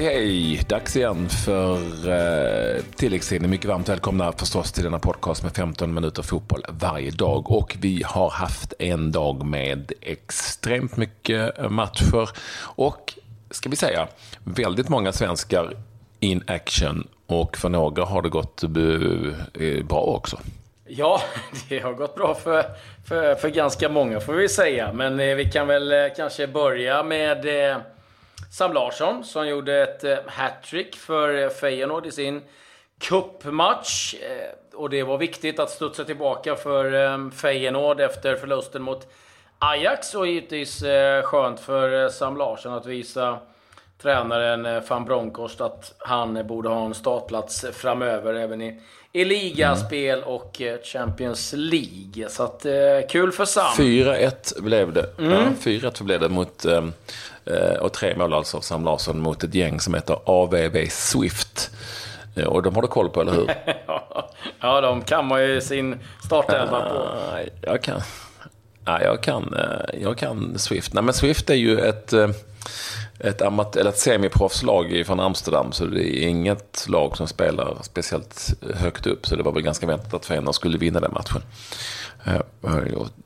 Hej hej! Dags igen för eh, tilläggstiden. Mycket varmt välkomna förstås till denna podcast med 15 minuter fotboll varje dag. Och vi har haft en dag med extremt mycket matcher och, ska vi säga, väldigt många svenskar in action. Och för några har det gått eh, bra också. Ja, det har gått bra för, för, för ganska många får vi säga. Men eh, vi kan väl eh, kanske börja med eh, Sam Larsson som gjorde ett eh, hattrick för eh, Feyenoord i sin cupmatch. Eh, och det var viktigt att studsa tillbaka för Feyenoord efter förlusten mot Ajax och givetvis skönt för Sam Larsson att visa tränaren van Bronckhorst att han borde ha en startplats framöver även i, i ligaspel mm. och Champions League. Så att, kul för Sam. 4-1 blev det. Mm. Ja, 4-1 blev det mot Eh, och tre mål alltså av Sam Larsson mot ett gäng som heter AVV Swift. Eh, och de har du koll på, eller hur? ja, de kan man ju sin startelva på. Jag kan, ja, jag, kan, eh, jag kan Swift. Nej, men Swift är ju ett, ett, amat, eller ett semiproffslag från Amsterdam, så det är inget lag som spelar speciellt högt upp. Så det var väl ganska väntat att Feyenoord skulle vinna den matchen. Eh,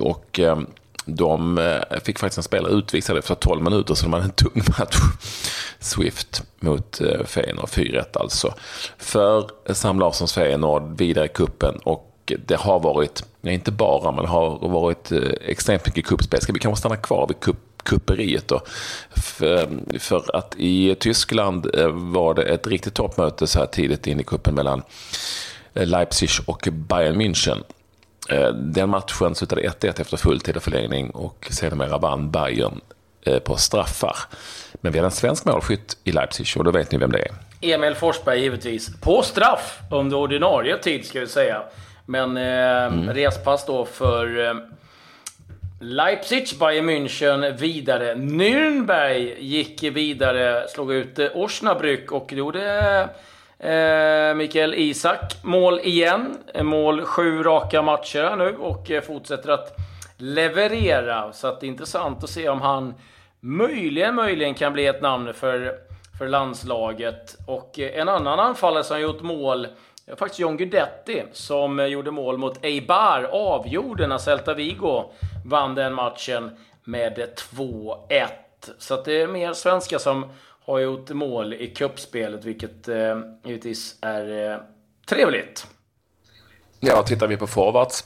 och, ehm, de eh, fick faktiskt en spelare utvisad efter 12 minuter, så de hade en tung match. Swift mot eh, Feyenoord, 4-1 alltså. För Sam Larssons Feyenoord vidare i kuppen och det har varit, inte bara, men det har varit extremt mycket kuppspel. Ska vi kanske stanna kvar vid kupp kupperiet då. För, för, att i Tyskland var det ett riktigt toppmöte så här tidigt in i kuppen mellan Leipzig och Bayern München. Eh, den matchen slutade 1-1 efter fulltid och förlängning och sedermera vann Bayern eh, på straffar. Men vi hade en svensk målskytt i Leipzig och då vet ni vem det är. Emil Forsberg givetvis. På straff under ordinarie tid ska vi säga. Men eh, mm. respass då för eh, Leipzig, Bayern München vidare. Nürnberg gick vidare, slog ut eh, Osnabrück och gjorde Eh, Mikael Isak, mål igen. Mål sju raka matcher nu och eh, fortsätter att leverera. Så att det är intressant att se om han möjligen, möjligen kan bli ett namn för, för landslaget. Och eh, en annan anfallare som har gjort mål är faktiskt John Guidetti som eh, gjorde mål mot Eibar. Avgjorde när Celta Vigo vann den matchen med 2-1. Så att det är mer svenskar som har gjort mål i kuppspelet, vilket eh, givetvis är eh, trevligt. Ja, tittar vi på forwards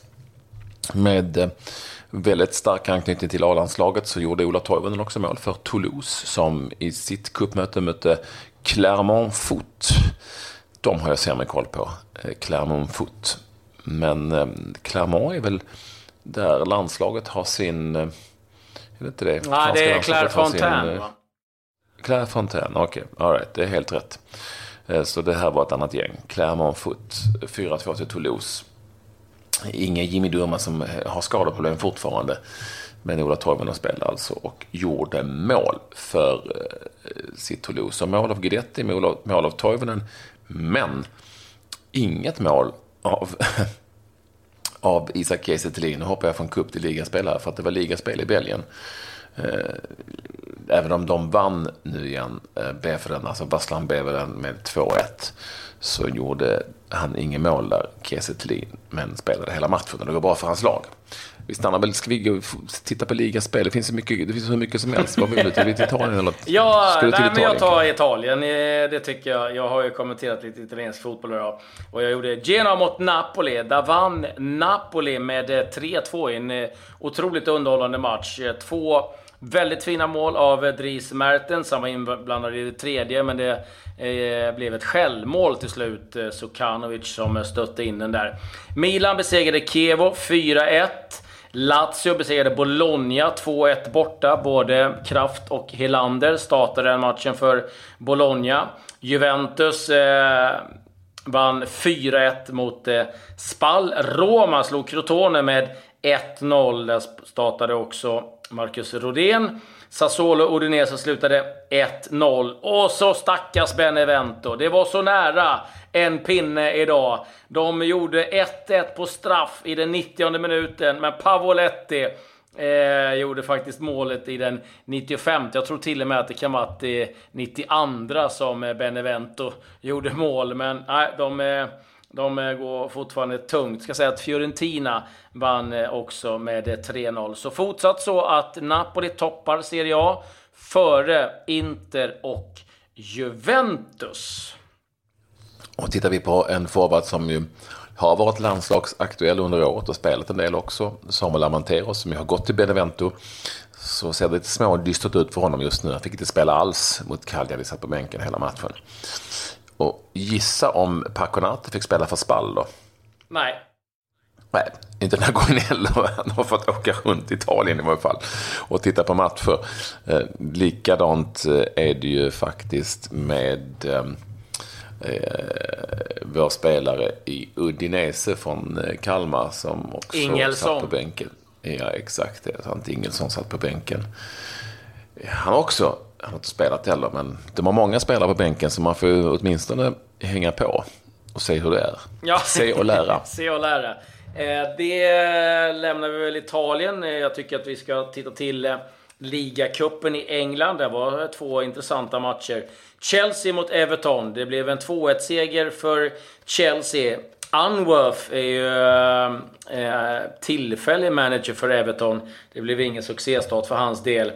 med eh, väldigt stark anknytning till A-landslaget så gjorde Ola Toivonen också mål för Toulouse som i sitt kuppmöte mötte Clermont Foot. De har jag sämre koll på, eh, Clermont Foot. Men eh, Clermont är väl där landslaget har sin... Eh, är det inte det? Nej, det är Clairefontaine, va? Claire Fontaine, okej. Okay. Alright, det är helt rätt. Så det här var ett annat gäng. Clermont Foot, 4-2 till Toulouse. Ingen Jimmy Durma som har skadeproblem fortfarande. Men Ola Toivonen spelade alltså och gjorde mål för sitt Toulouse. Och mål av Guidetti, mål av, mål av Toivonen. Men inget mål av, av Isak Kiese Nu hoppar jag från cup till ligaspelare för att det var ligaspel i Belgien. Eh, Eh, även om de vann nu igen, eh, Beveren, alltså Baslan Beveren med 2-1, så gjorde han inget mål där, Kiese men spelade hela matchen och det går bra för hans lag. Vi stannar väl, ska vi titta på ligaspel? Det finns, så mycket, det finns hur mycket som helst. Vad vill du? Till Italien eller? Ja, nej, Italien? men jag tar Italien. Eh, det tycker jag. Jag har ju kommenterat lite italiensk fotboll idag. Och jag gjorde Genoa mot Napoli. Där vann Napoli med 3-2 i en otroligt underhållande match. Två Väldigt fina mål av eh, Dries Mertens. Han var inblandad i det tredje, men det eh, blev ett självmål till slut. Eh, Sukanovic som eh, stötte in den där. Milan besegrade Kevo 4-1. Lazio besegrade Bologna 2-1 borta. Både Kraft och Helander startade den matchen för Bologna. Juventus eh, vann 4-1 mot eh, Spal. Roma slog Crotone med 1-0. Där startade också Marcus Rodén. Sassuolo Udinese slutade 1-0. Och så stackars Benevento. Det var så nära en pinne idag. De gjorde 1-1 på straff i den 90 minuten, men Pavoletti Eh, gjorde faktiskt målet i den 95. Jag tror till och med att det kan vara det 92 som eh, Benevento gjorde mål. Men nej, de, eh, de eh, går fortfarande tungt. Ska säga att Fiorentina vann eh, också med eh, 3-0. Så fortsatt så att Napoli toppar Serie A före Inter och Juventus. Och tittar vi på en forward som ju har varit landslagsaktuell under året och spelat en del också, Samuel Amanteros, som ju har gått till Benevento, så ser det lite smådystert ut för honom just nu. Han fick inte spela alls mot Cagliari, satt på bänken hela matchen. Och gissa om Paconate fick spela för Spall då? Nej. Nej, inte den här gången heller. Han har fått åka runt Italien i varje fall och titta på matcher. Eh, likadant eh, är det ju faktiskt med eh, eh, vår spelare i Udinese från eh, Kalmar som också Ingelsson. satt på bänken. Ja, exakt. Det. Sant Ingelsson satt på bänken. Han har också, han har inte spelat heller, men de har många spelare på bänken så man får åtminstone hänga på och se hur det är. Ja. Se och lära. se och lära. Eh, det lämnar vi väl Italien. Jag tycker att vi ska titta till ligacupen i England. Det var två intressanta matcher. Chelsea mot Everton. Det blev en 2-1-seger för Chelsea. Unworth är ju tillfällig manager för Everton. Det blev ingen succéstart för hans del.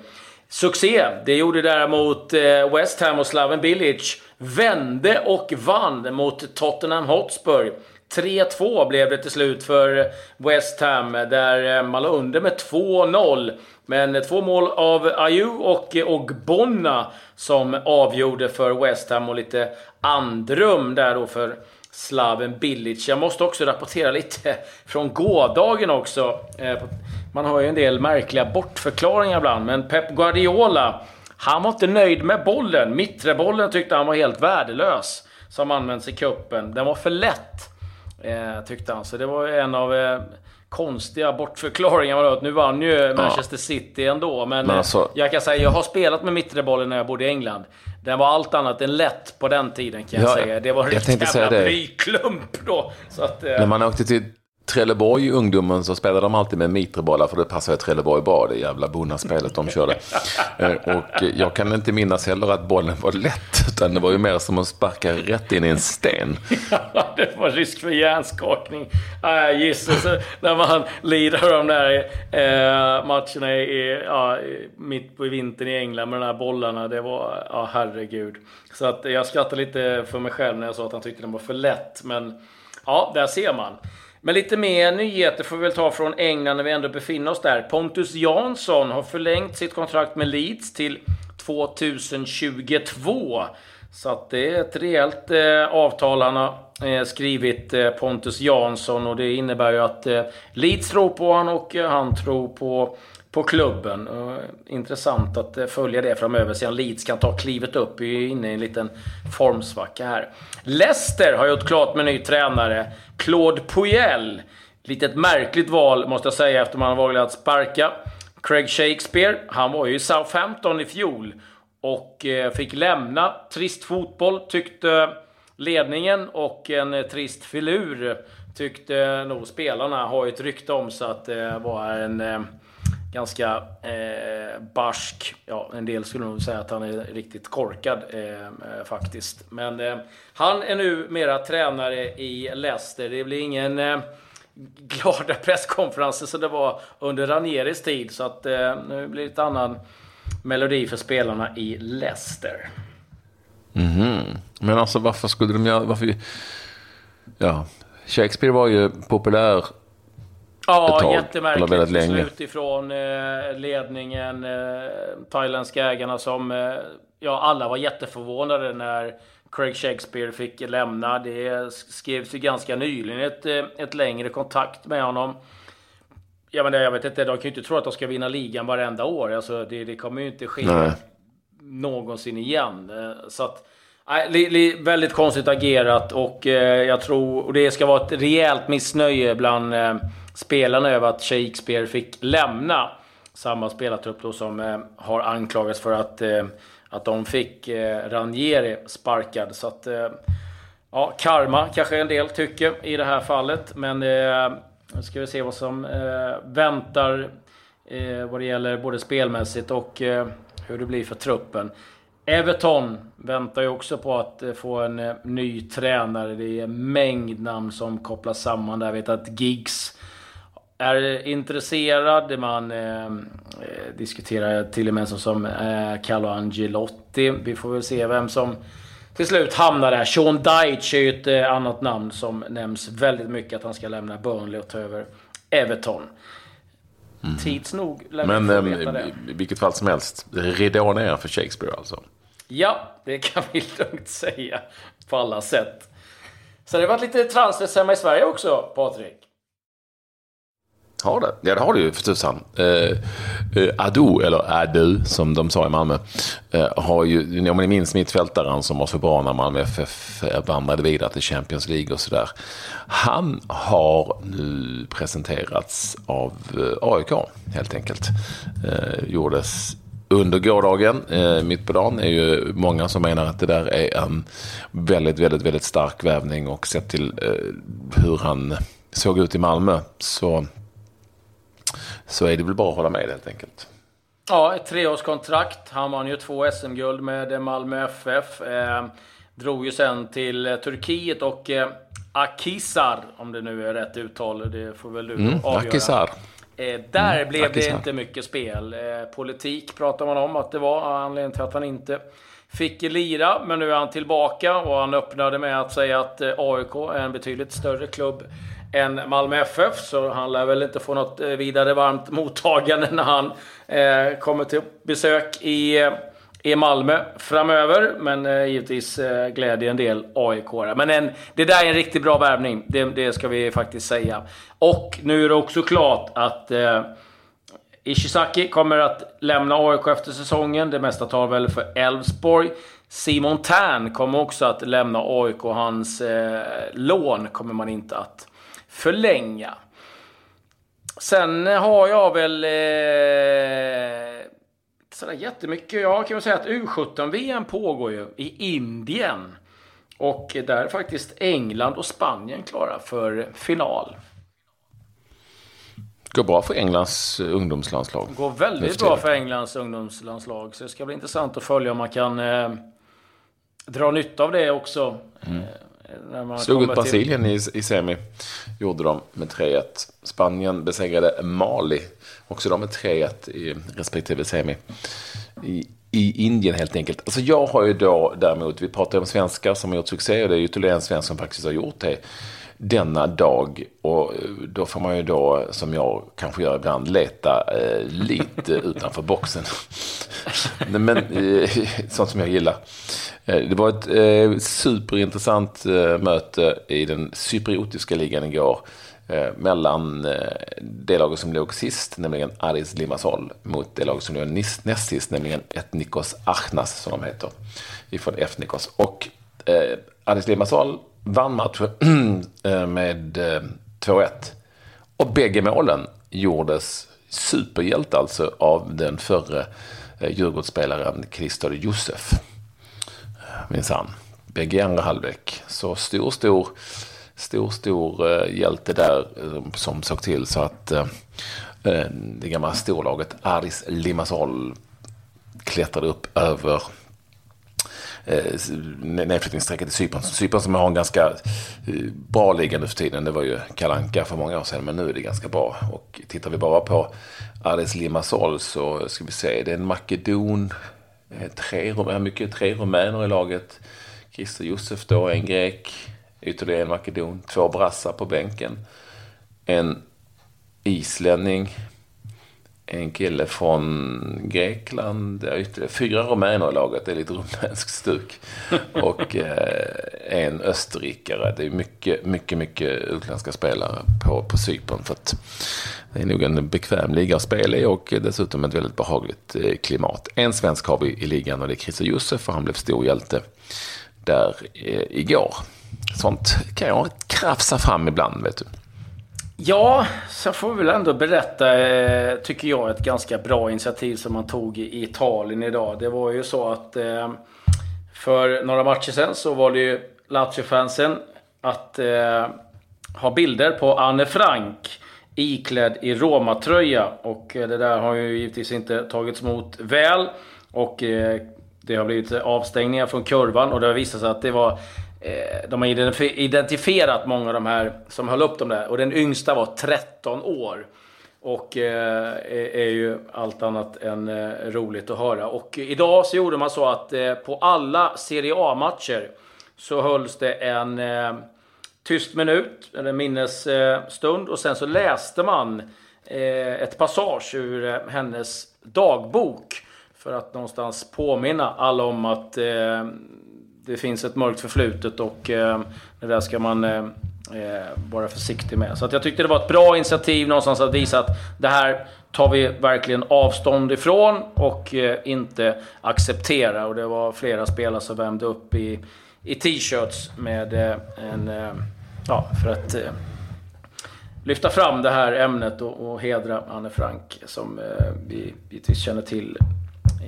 Succé, det gjorde däremot eh, West Ham och Slaven Bilic. Vände och vann mot Tottenham Hotspur. 3-2 blev det till slut för West Ham, där eh, man låg under med 2-0. Men två mål av Ayu och Ogbonna som avgjorde för West Ham och lite andrum där då för Slaven Bilic. Jag måste också rapportera lite från gårdagen också. Eh, Eh, man har ju en del märkliga bortförklaringar ibland, men Pep Guardiola, han var inte nöjd med bollen. Mittrebollen tyckte han var helt värdelös, som används i kuppen. Den var för lätt, eh, tyckte han. Så det var en av eh, konstiga bortförklaringar man hört. Nu vann ju Manchester ja. City ändå, men, men alltså, jag kan säga jag har spelat med mittrebollen när jag bodde i England. Den var allt annat än lätt på den tiden kan jag ja, säga. Det var en riktig jävla blyklump då. Att, när man åkte till Trelleborg ungdomen så spelade de alltid med mitrabollar för det passade Trelleborg bra, det jävla bonnaspelet de körde. Eh, och jag kan inte minnas heller att bollen var lätt, utan det var ju mer som att sparka rätt in i en sten. Ja, det var risk för hjärnskakning. Gissar när man lider de där eh, matcherna i, ja, mitt på vintern i England med de här bollarna. Det var, ja herregud. Så att jag skrattade lite för mig själv när jag sa att han tyckte den var för lätt. Men ja, där ser man. Men lite mer nyheter får vi väl ta från England när vi ändå befinner oss där. Pontus Jansson har förlängt sitt kontrakt med Leeds till 2022. Så att det är ett rejält eh, avtal han har eh, skrivit, eh, Pontus Jansson. Och det innebär ju att eh, Leeds tror på honom och eh, han tror på på klubben. Intressant att eh, följa det framöver, sedan Leeds kan ta klivet upp. Vi är inne i en liten formsvacka här. Leicester har gjort klart med ny tränare. Claude Puel. Litet märkligt val, måste jag säga, efter man har valt att sparka Craig Shakespeare. Han var ju i Southampton i fjol och eh, fick lämna. Trist fotboll, tyckte ledningen, och en eh, trist filur tyckte nog spelarna. Har ju ett rykte om sig att det var en ganska eh, barsk. Ja, en del skulle nog säga att han är riktigt korkad eh, faktiskt. Men eh, han är nu mera tränare i Leicester. Det blir ingen eh, glada presskonferenser som det var under Ranieris tid. Så att eh, nu blir det ett annan melodi för spelarna i Leicester. Mm -hmm. Men alltså varför skulle de göra... Varför, ja, Shakespeare var ju populär Ja, tag, jättemärkligt väldigt länge. beslut ifrån eh, ledningen, eh, thailändska ägarna som... Eh, ja, alla var jätteförvånade när Craig Shakespeare fick lämna. Det skrevs ju ganska nyligen ett, ett längre kontakt med honom. Ja, men jag vet inte, de kan ju inte tro att de ska vinna ligan varenda år. Alltså, det, det kommer ju inte ske Nej. någonsin igen. Så att... Nej, li, li, väldigt konstigt agerat och eh, jag tror... Och det ska vara ett rejält missnöje bland eh, spelarna över att Shakespeare fick lämna samma spelartrupp då som eh, har anklagats för att, eh, att de fick eh, Ranieri sparkad. Så att, eh, ja, karma kanske en del tycker i det här fallet. Men eh, nu ska vi se vad som eh, väntar eh, vad det gäller både spelmässigt och eh, hur det blir för truppen. Everton väntar ju också på att eh, få en eh, ny tränare. Det är en mängd namn som kopplas samman där. Jag vet att Giggs är intresserad. Man eh, eh, diskuterar till och med som, som eh, Carlo Angelotti. Vi får väl se vem som till slut hamnar där. Sean Dyche är ju ett eh, annat namn som nämns väldigt mycket. Att han ska lämna Burnley och ta över Everton. Mm. Tids nog lär Men vi få veta det. i vilket fall som helst, ridå ner för Shakespeare alltså? Ja, det kan vi lugnt säga. På alla sätt. Så det har varit lite transfers hemma i Sverige också, Patrik. Har det? Ja, det har det ju för tusan. Eh, eh, Adu, eller Adu som de sa i Malmö, eh, har ju, om ni minns mittfältaren som var så bra när Malmö FF vandrade vidare till Champions League och sådär. Han har nu presenterats av eh, AIK helt enkelt. Eh, gjordes under gårdagen, eh, mitt på dagen, är ju många som menar att det där är en väldigt, väldigt, väldigt stark vävning och sett till eh, hur han såg ut i Malmö så så är det väl bara att hålla med helt enkelt. Ja, ett treårskontrakt. Han vann ju två SM-guld med Malmö FF. Eh, drog ju sen till Turkiet och eh, Akisar, om det nu är rätt uttal, det får väl du mm, avgöra. Akisar. Eh, där mm, blev det inte mycket spel. Eh, politik pratar man om att det var anledningen till att han inte fick lira. Men nu är han tillbaka och han öppnade med att säga att eh, AIK är en betydligt större klubb än Malmö FF, så han lär väl inte få något vidare varmt mottagande när han kommer till besök i, i Malmö framöver. Men eh, givetvis eh, glädjer en del aik -are. Men en, det där är en riktigt bra värvning, det, det, ska vi faktiskt säga. Och nu är det också klart att eh, Ishizaki kommer att lämna AIK efter säsongen. Det mesta tar väl för Elfsborg. Simon Tern kommer också att lämna AIK. Hans eh, lån kommer man inte att förlänga. Sen har jag väl eh, sådär jättemycket. Jag kan väl säga att U17-VM pågår ju i Indien. Och där är faktiskt England och Spanien klara för final. Går bra för Englands ungdomslandslag. Går väldigt bra för Englands ungdomslandslag. Så det ska bli intressant att följa om man kan eh, dra nytta av det också. Mm. Eh, Slog ut Brasilien till... i, i semi. Gjorde de med 3-1. Spanien besegrade Mali. Också de med 3-1 i respektive semi. I, i Indien helt enkelt. Alltså jag har ju då däremot, vi pratar om svenskar som har gjort succé och det är ju ytterligare en svensk som faktiskt har gjort det denna dag. Och då får man ju då, som jag kanske gör ibland, leta eh, lite utanför boxen. Men eh, sånt som jag gillar. Eh, det var ett eh, superintressant eh, möte i den cypriotiska ligan igår. Eh, mellan eh, det laget som låg sist, nämligen Aris Limassol, mot det laget som låg näst sist, nämligen Etnikos Achnas, som de heter, ifrån Efnikos. Och eh, Aris Limassol vann matchen eh, med eh, 2-1. Och bägge målen gjordes superhjälte alltså av den förre eh, Djurgårdsspelaren Christer Josef minsann. Bägge i andra halvlek. Så stor, stor, stor, stor hjälte där som såg till så att det gamla storlaget Aris Limassol klättrade upp över Eh, nedflyttningsstrecket i Cypern. Cypern som har en ganska eh, bra liga nu för tiden. Det var ju kalanka för många år sedan, men nu är det ganska bra. Och tittar vi bara på Aris Limassol så ska vi se, det är en makedon, eh, tre, mycket, tre rumäner i laget. Christer Josef då, en grek, ytterligare en makedon, två brassar på bänken. En islänning, en kille från Grekland, ytterligare fyra rumäner i laget, det är lite rumänskt stuk. Och eh, en österrikare. Det är mycket, mycket, mycket utländska spelare på, på Cypern. För att det är nog en bekväm liga att spela i och dessutom ett väldigt behagligt eh, klimat. En svensk har vi i ligan och det är Christer Josef och han blev stor hjälte där eh, igår. Sånt kan jag krafsa fram ibland, vet du. Ja, så får vi väl ändå berätta, eh, tycker jag, ett ganska bra initiativ som man tog i Italien idag. Det var ju så att eh, för några matcher sedan så var det ju Lazio-fansen att eh, ha bilder på Anne Frank iklädd i Roma-tröja. Och det där har ju givetvis inte tagits emot väl. Och det har blivit avstängningar från kurvan och det har visat sig att det var Eh, de har identifierat många av de här som höll upp dem där. Och den yngsta var 13 år. Och eh, är ju allt annat än eh, roligt att höra. Och idag så gjorde man så att eh, på alla Serie A-matcher så hölls det en eh, tyst minut, eller minnesstund. och sen så läste man eh, ett passage ur eh, hennes dagbok. För att någonstans påminna alla om att eh, det finns ett mörkt förflutet och eh, det där ska man eh, eh, vara försiktig med. Så att jag tyckte det var ett bra initiativ någonstans att visa att det här tar vi verkligen avstånd ifrån och eh, inte acceptera. Och det var flera spelare som värmde upp i, i t-shirts med eh, en... Eh, ja, för att eh, lyfta fram det här ämnet och, och hedra Anne Frank som eh, vi givetvis känner till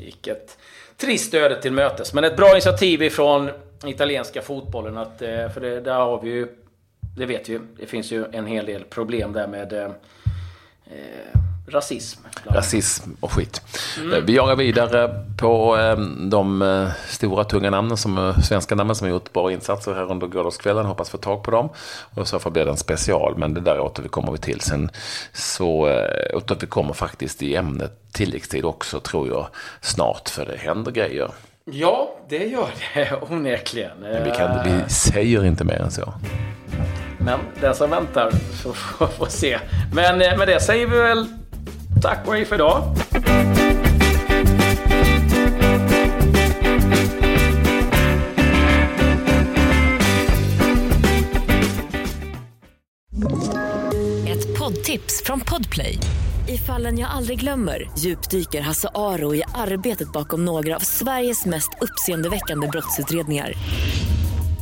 gick ett trist öde till mötes. Men ett bra initiativ ifrån italienska fotbollen. Att, eh, för det, där har vi ju det vet vi ju. Det finns ju en hel del problem där med eh, eh rasism. Rasism och skit. Mm. Vi jagar vidare på eh, de eh, stora tunga namnen, som, svenska namnen som har gjort bra insatser här under gårdagskvällen. Hoppas få tag på dem. Och så får blir det en special, men det där återkommer vi till. Sen så återkommer faktiskt i ämnet tilläggstid också, tror jag, snart. För det händer grejer. Ja, det gör det onekligen. Men vi, kan, vi säger inte mer än så. Men den som väntar får, får se. Men med det säger vi väl tack och hej för idag. Ett poddtips från Podplay. I fallen jag aldrig glömmer djupdyker Hasse Aro i arbetet bakom några av Sveriges mest uppseendeväckande brottsutredningar